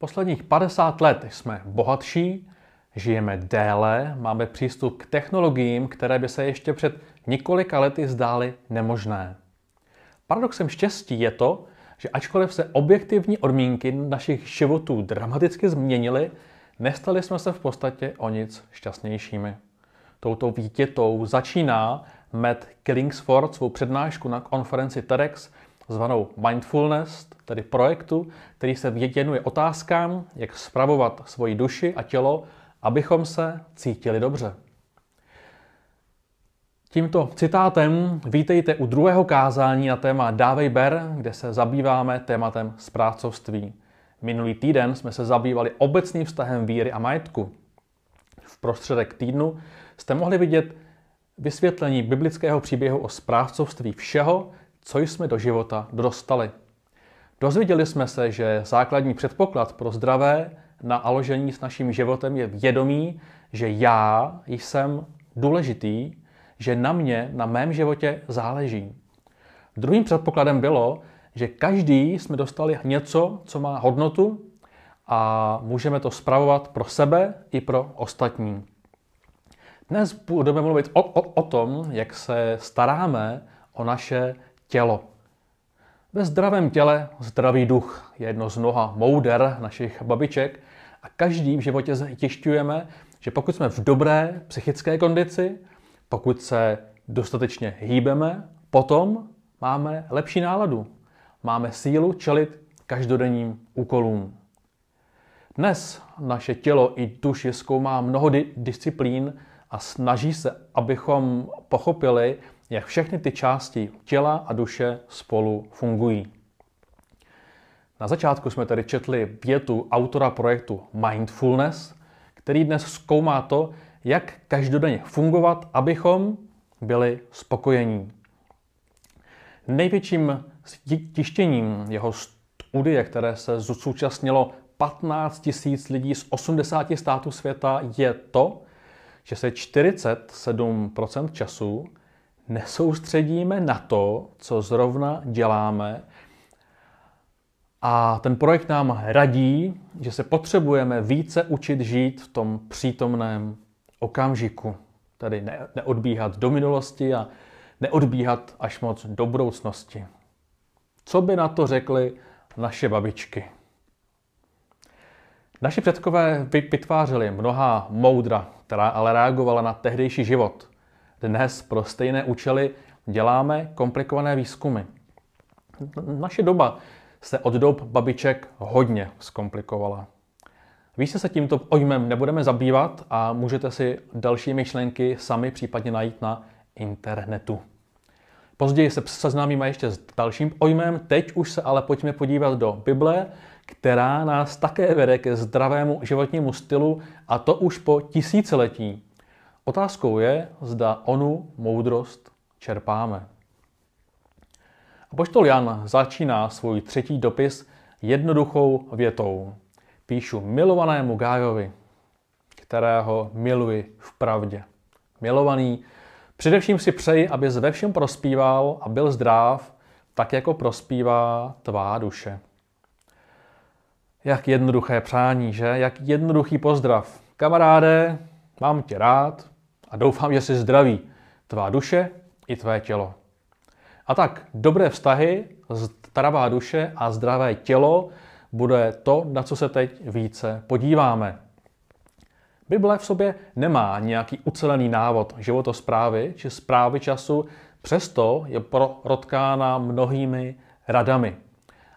Posledních 50 let jsme bohatší, žijeme déle, máme přístup k technologiím, které by se ještě před několika lety zdály nemožné. Paradoxem štěstí je to, že ačkoliv se objektivní odmínky našich životů dramaticky změnily, nestali jsme se v podstatě o nic šťastnějšími. Touto vítětou začíná Matt Killingsford svou přednášku na konferenci TEDx zvanou Mindfulness, tedy projektu, který se věnuje otázkám, jak spravovat svoji duši a tělo, abychom se cítili dobře. Tímto citátem vítejte u druhého kázání na téma Dávej ber, kde se zabýváme tématem správcovství. Minulý týden jsme se zabývali obecným vztahem víry a majetku. V prostředek týdnu jste mohli vidět vysvětlení biblického příběhu o správcovství všeho, co jsme do života dostali. Dozvěděli jsme se, že základní předpoklad pro zdravé naaložení s naším životem je vědomí, že já jsem důležitý, že na mě, na mém životě záleží. Druhým předpokladem bylo, že každý jsme dostali něco, co má hodnotu a můžeme to spravovat pro sebe i pro ostatní. Dnes budeme mluvit o, o, o tom, jak se staráme o naše tělo. Ve zdravém těle zdravý duch je jedno z mnoha mouder našich babiček a každý v životě zjišťujeme, že pokud jsme v dobré psychické kondici, pokud se dostatečně hýbeme, potom máme lepší náladu. Máme sílu čelit každodenním úkolům. Dnes naše tělo i duši zkoumá mnoho di- disciplín a snaží se, abychom pochopili, jak všechny ty části těla a duše spolu fungují. Na začátku jsme tedy četli větu autora projektu Mindfulness, který dnes zkoumá to, jak každodenně fungovat, abychom byli spokojení. Největším tištěním jeho studie, které se zúčastnilo 15 000 lidí z 80 států světa, je to, že se 47% času nesoustředíme na to, co zrovna děláme. A ten projekt nám radí, že se potřebujeme více učit žít v tom přítomném okamžiku. Tedy ne, neodbíhat do minulosti a neodbíhat až moc do budoucnosti. Co by na to řekly naše babičky? Naši předkové vytvářeli mnoha moudra, která ale reagovala na tehdejší život. Dnes pro stejné účely děláme komplikované výzkumy. Naše doba se od dob babiček hodně zkomplikovala. Více se tímto pojmem nebudeme zabývat a můžete si další myšlenky sami případně najít na internetu. Později se seznámíme ještě s dalším pojmem, teď už se ale pojďme podívat do Bible, která nás také vede ke zdravému životnímu stylu a to už po tisíciletí. Otázkou je, zda onu moudrost čerpáme. Apoštol Jan začíná svůj třetí dopis jednoduchou větou. Píšu milovanému Gájovi, kterého miluji v pravdě. Milovaný, především si přeji, abys ve všem prospíval a byl zdrav, tak jako prospívá tvá duše. Jak jednoduché přání, že? Jak jednoduchý pozdrav. Kamaráde, mám tě rád a doufám, že jsi zdraví. Tvá duše i tvé tělo. A tak, dobré vztahy, zdravá duše a zdravé tělo bude to, na co se teď více podíváme. Bible v sobě nemá nějaký ucelený návod životosprávy či zprávy času, přesto je protkána mnohými radami.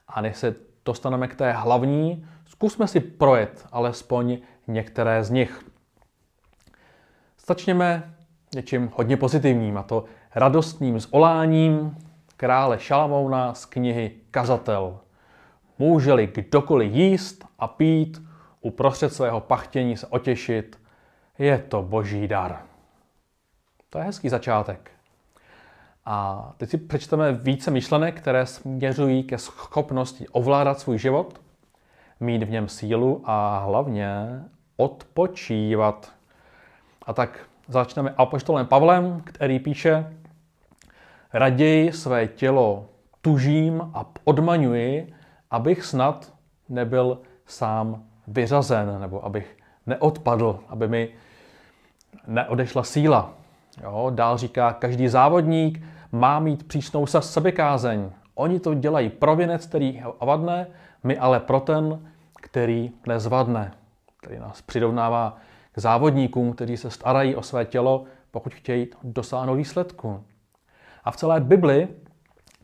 A než se dostaneme k té hlavní, zkusme si projet alespoň některé z nich. Začněme něčím hodně pozitivním, a to radostným zoláním krále Šalamouna z knihy Kazatel. Může-li kdokoliv jíst a pít, uprostřed svého pachtění se otěšit, je to boží dar. To je hezký začátek. A teď si přečteme více myšlenek, které směřují ke schopnosti ovládat svůj život, mít v něm sílu a hlavně odpočívat. A tak začneme apoštolem Pavlem, který píše, raději své tělo tužím a odmaňuji, abych snad nebyl sám vyřazen, nebo abych neodpadl, aby mi neodešla síla. Jo, dál říká, každý závodník má mít přísnou sebekázeň. Oni to dělají pro věnec, který vadne, my ale pro ten, který nezvadne. Který nás přirovnává k závodníkům, kteří se starají o své tělo, pokud chtějí dosáhnout výsledku. A v celé Bibli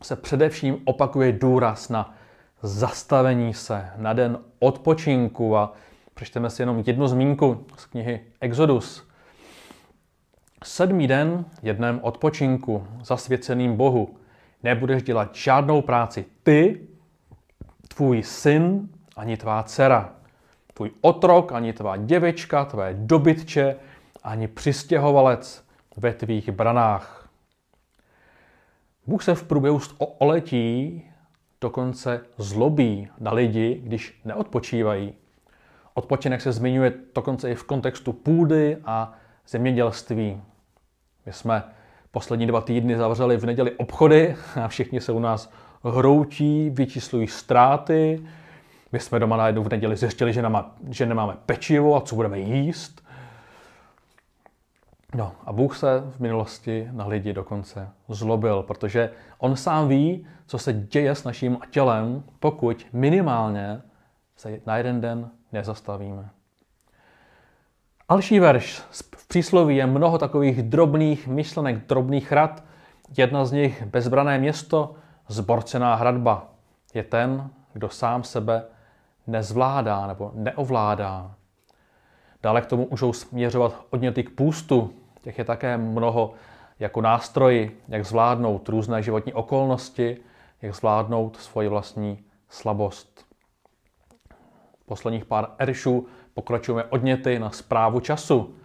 se především opakuje důraz na zastavení se, na den odpočinku a přečteme si jenom jednu zmínku z knihy Exodus. Sedmý den je dnem odpočinku, zasvěceným Bohu. Nebudeš dělat žádnou práci ty, tvůj syn ani tvá dcera, tvůj otrok ani tvá děvečka, tvé dobytče ani přistěhovalec ve tvých branách. Bůh se v průběhu oletí dokonce zlobí na lidi, když neodpočívají. Odpočinek se zmiňuje dokonce i v kontextu půdy a zemědělství. My jsme poslední dva týdny zavřeli v neděli obchody a všichni se u nás hroutí, vyčíslují ztráty. My jsme doma najednou v neděli zjistili, že, nemá, že nemáme pečivo a co budeme jíst. No a Bůh se v minulosti na lidi dokonce zlobil, protože on sám ví, co se děje s naším tělem, pokud minimálně se na jeden den nezastavíme. Další verš v přísloví je mnoho takových drobných myšlenek, drobných rad. Jedna z nich, bezbrané město, zborcená hradba, je ten, kdo sám sebe nezvládá nebo neovládá. Dále k tomu můžou směřovat odněty k půstu. Těch je také mnoho jako nástroj, jak zvládnout různé životní okolnosti, jak zvládnout svoji vlastní slabost. Posledních pár eršů pokračujeme odněty na zprávu času.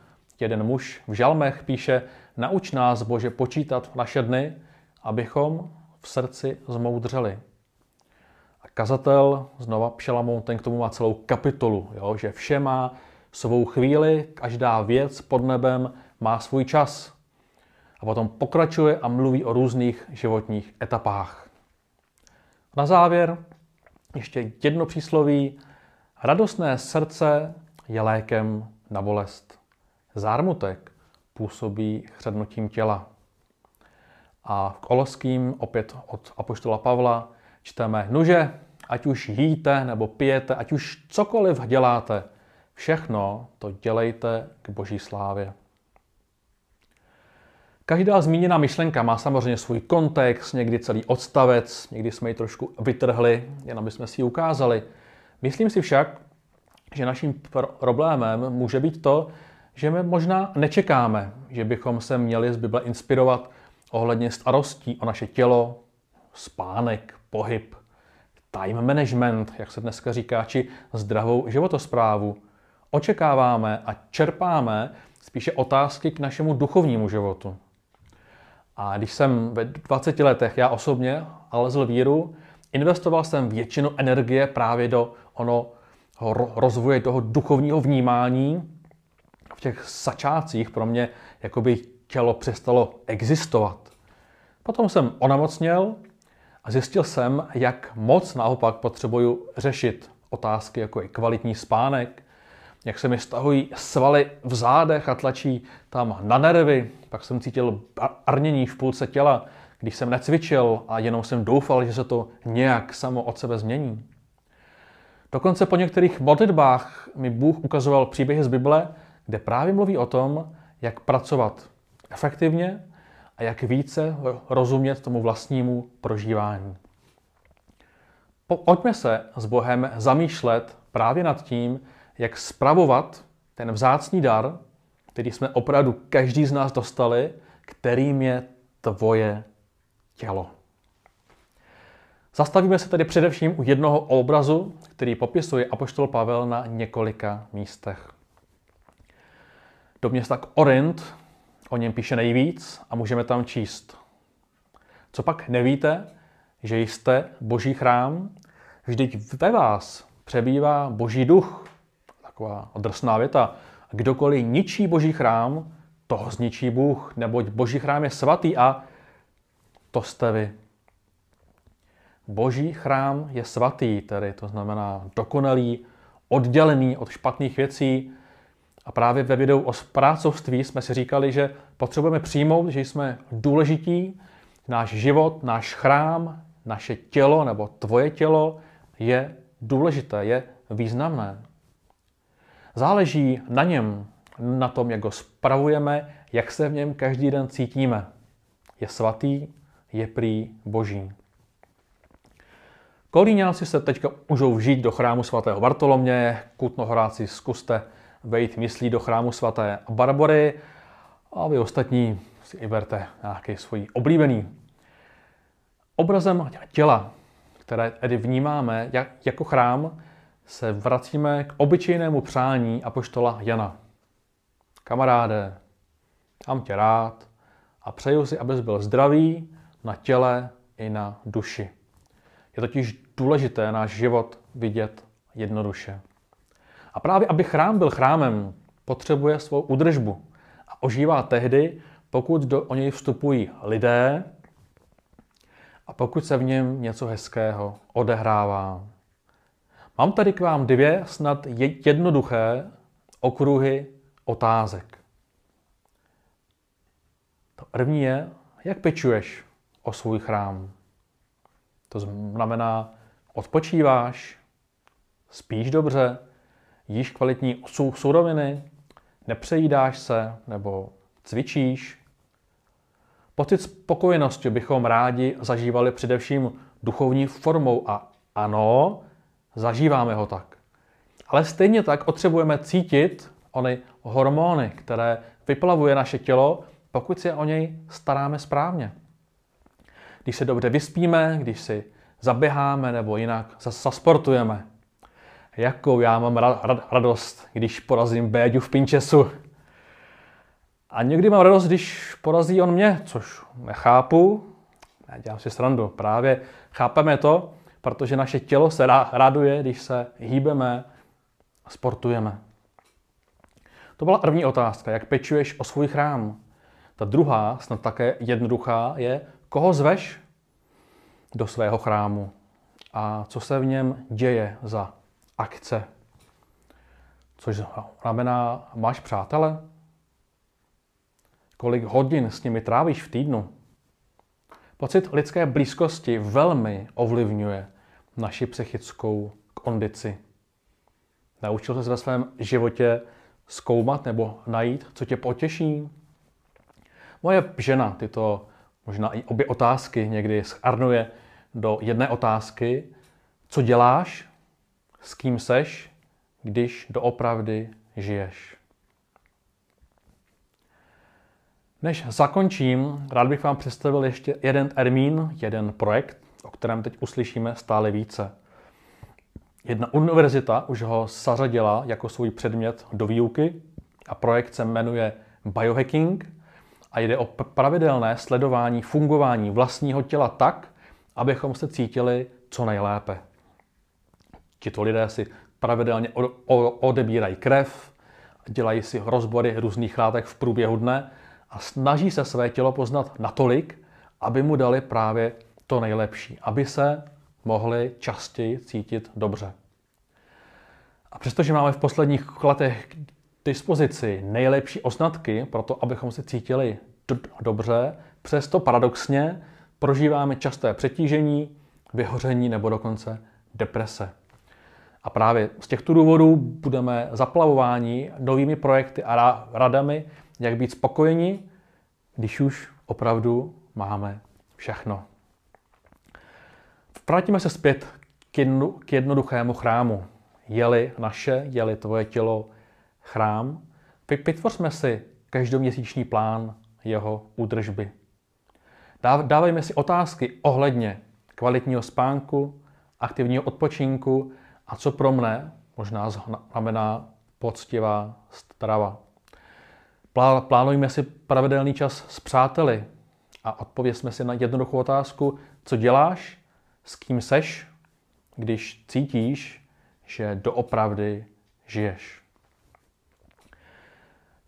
Jeden muž v žalmech píše, nauč nás, Bože, počítat naše dny, abychom v srdci zmoudřeli. A kazatel, znova Pšelamon, ten k tomu má celou kapitolu, jo, že vše má svou chvíli, každá věc pod nebem má svůj čas. A potom pokračuje a mluví o různých životních etapách. Na závěr ještě jedno přísloví. Radostné srdce je lékem na bolest. Zármutek působí chřadnutím těla. A v Koloským, opět od Apoštola Pavla, čteme, nuže, ať už jíte nebo pijete, ať už cokoliv děláte, všechno to dělejte k boží slávě. Každá zmíněná myšlenka má samozřejmě svůj kontext, někdy celý odstavec, někdy jsme ji trošku vytrhli, jen aby jsme si ji ukázali. Myslím si však, že naším problémem může být to, že my možná nečekáme, že bychom se měli z Bible inspirovat ohledně starostí o naše tělo, spánek, pohyb, time management, jak se dneska říká, či zdravou životosprávu. Očekáváme a čerpáme spíše otázky k našemu duchovnímu životu. A když jsem ve 20 letech já osobně alezl víru, investoval jsem většinu energie právě do ono rozvoje toho duchovního vnímání. V těch začátcích pro mě jakoby tělo přestalo existovat. Potom jsem onemocněl a zjistil jsem, jak moc naopak potřebuju řešit otázky, jako je kvalitní spánek, jak se mi stahují svaly v zádech a tlačí tam na nervy. Pak jsem cítil arnění v půlce těla, když jsem necvičil a jenom jsem doufal, že se to nějak samo od sebe změní. Dokonce po některých modlitbách mi Bůh ukazoval příběhy z Bible, kde právě mluví o tom, jak pracovat efektivně a jak více rozumět tomu vlastnímu prožívání. Pojďme se s Bohem zamýšlet právě nad tím, jak spravovat ten vzácný dar, který jsme opravdu každý z nás dostali, kterým je tvoje tělo. Zastavíme se tedy především u jednoho obrazu, který popisuje apoštol Pavel na několika místech. Do města Orint o něm píše nejvíc a můžeme tam číst. Co pak nevíte, že jste boží chrám? Vždyť ve vás přebývá boží duch. Taková drsná věta. Kdokoliv ničí boží chrám, toho zničí Bůh, neboť boží chrám je svatý a to jste vy. Boží chrám je svatý, tedy to znamená dokonalý, oddělený od špatných věcí. A právě ve videu o sprácovství jsme si říkali, že potřebujeme přijmout, že jsme důležití, náš život, náš chrám, naše tělo nebo tvoje tělo je důležité, je významné. Záleží na něm, na tom, jak ho spravujeme, jak se v něm každý den cítíme. Je svatý, je prý boží. Kolíňáci se teďka můžou vžít do chrámu svatého Bartolomě, kutnohoráci zkuste vejít myslí do chrámu svaté Barbory a vy ostatní si i berte nějaký svůj oblíbený. Obrazem těla, které tedy vnímáme jako chrám, se vracíme k obyčejnému přání apoštola Jana. Kamaráde, mám tě rád a přeju si, abys byl zdravý na těle i na duši. Je totiž důležité náš život vidět jednoduše. A právě aby chrám byl chrámem, potřebuje svou udržbu. A ožívá tehdy, pokud do, o něj vstupují lidé a pokud se v něm něco hezkého odehrává. Mám tady k vám dvě snad jednoduché okruhy otázek. To první je, jak pečuješ o svůj chrám. To znamená, odpočíváš, spíš dobře, jíš kvalitní suroviny, nepřejídáš se nebo cvičíš. Pocit spokojenosti bychom rádi zažívali především duchovní formou a ano, zažíváme ho tak. Ale stejně tak potřebujeme cítit ony hormony, které vyplavuje naše tělo, pokud se o něj staráme správně. Když se dobře vyspíme, když si zaběháme nebo jinak zasportujeme. Jakou já mám radost, když porazím Béďu v pinčesu. A někdy mám radost, když porazí on mě, což nechápu. Já dělám si srandu. Právě chápeme to, protože naše tělo se raduje, když se hýbeme a sportujeme. To byla první otázka, jak pečuješ o svůj chrám. Ta druhá, snad také jednoduchá, je, koho zveš do svého chrámu a co se v něm děje za akce. Což znamená, máš přátele? Kolik hodin s nimi trávíš v týdnu? Pocit lidské blízkosti velmi ovlivňuje naši psychickou kondici. Naučil se ve svém životě zkoumat nebo najít, co tě potěší? Moje žena tyto možná i obě otázky někdy schrnuje do jedné otázky. Co děláš, s kým seš, když doopravdy žiješ? Než zakončím, rád bych vám představil ještě jeden termín, jeden projekt, o kterém teď uslyšíme stále více. Jedna univerzita už ho zařadila jako svůj předmět do výuky a projekt se jmenuje Biohacking a jde o pravidelné sledování fungování vlastního těla tak, abychom se cítili co nejlépe. Tito lidé si pravidelně odebírají krev, dělají si rozbory různých látek v průběhu dne a snaží se své tělo poznat natolik, aby mu dali právě to nejlepší, aby se mohli častěji cítit dobře. A přestože máme v posledních letech k dispozici nejlepší osnatky pro to, abychom se cítili dobře, přesto paradoxně prožíváme časté přetížení, vyhoření nebo dokonce deprese. A právě z těchto důvodů budeme zaplavováni novými projekty a radami, jak být spokojeni, když už opravdu máme všechno. Vrátíme se zpět k, jedno, k jednoduchému chrámu. Je-li naše, je-li tvoje tělo chrám, vytvořme si každoměsíční plán jeho údržby. Dávejme si otázky ohledně kvalitního spánku, aktivního odpočinku a co pro mne možná znamená poctivá strava. Plánujme si pravidelný čas s přáteli a odpověsme si na jednoduchou otázku, co děláš, s kým seš, když cítíš, že doopravdy žiješ.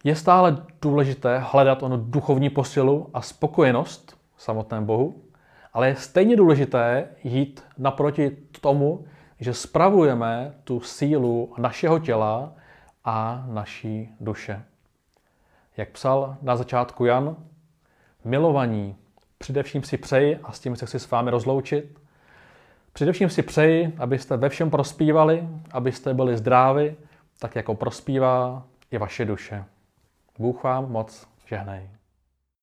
Je stále důležité hledat ono duchovní posilu a spokojenost v samotném Bohu, ale je stejně důležité jít naproti tomu, že spravujeme tu sílu našeho těla a naší duše. Jak psal na začátku Jan, milovaní, především si přeji, a s tím se chci s vámi rozloučit, především si přeji, abyste ve všem prospívali, abyste byli zdraví, tak jako prospívá i vaše duše. Bůh vám moc žehnej.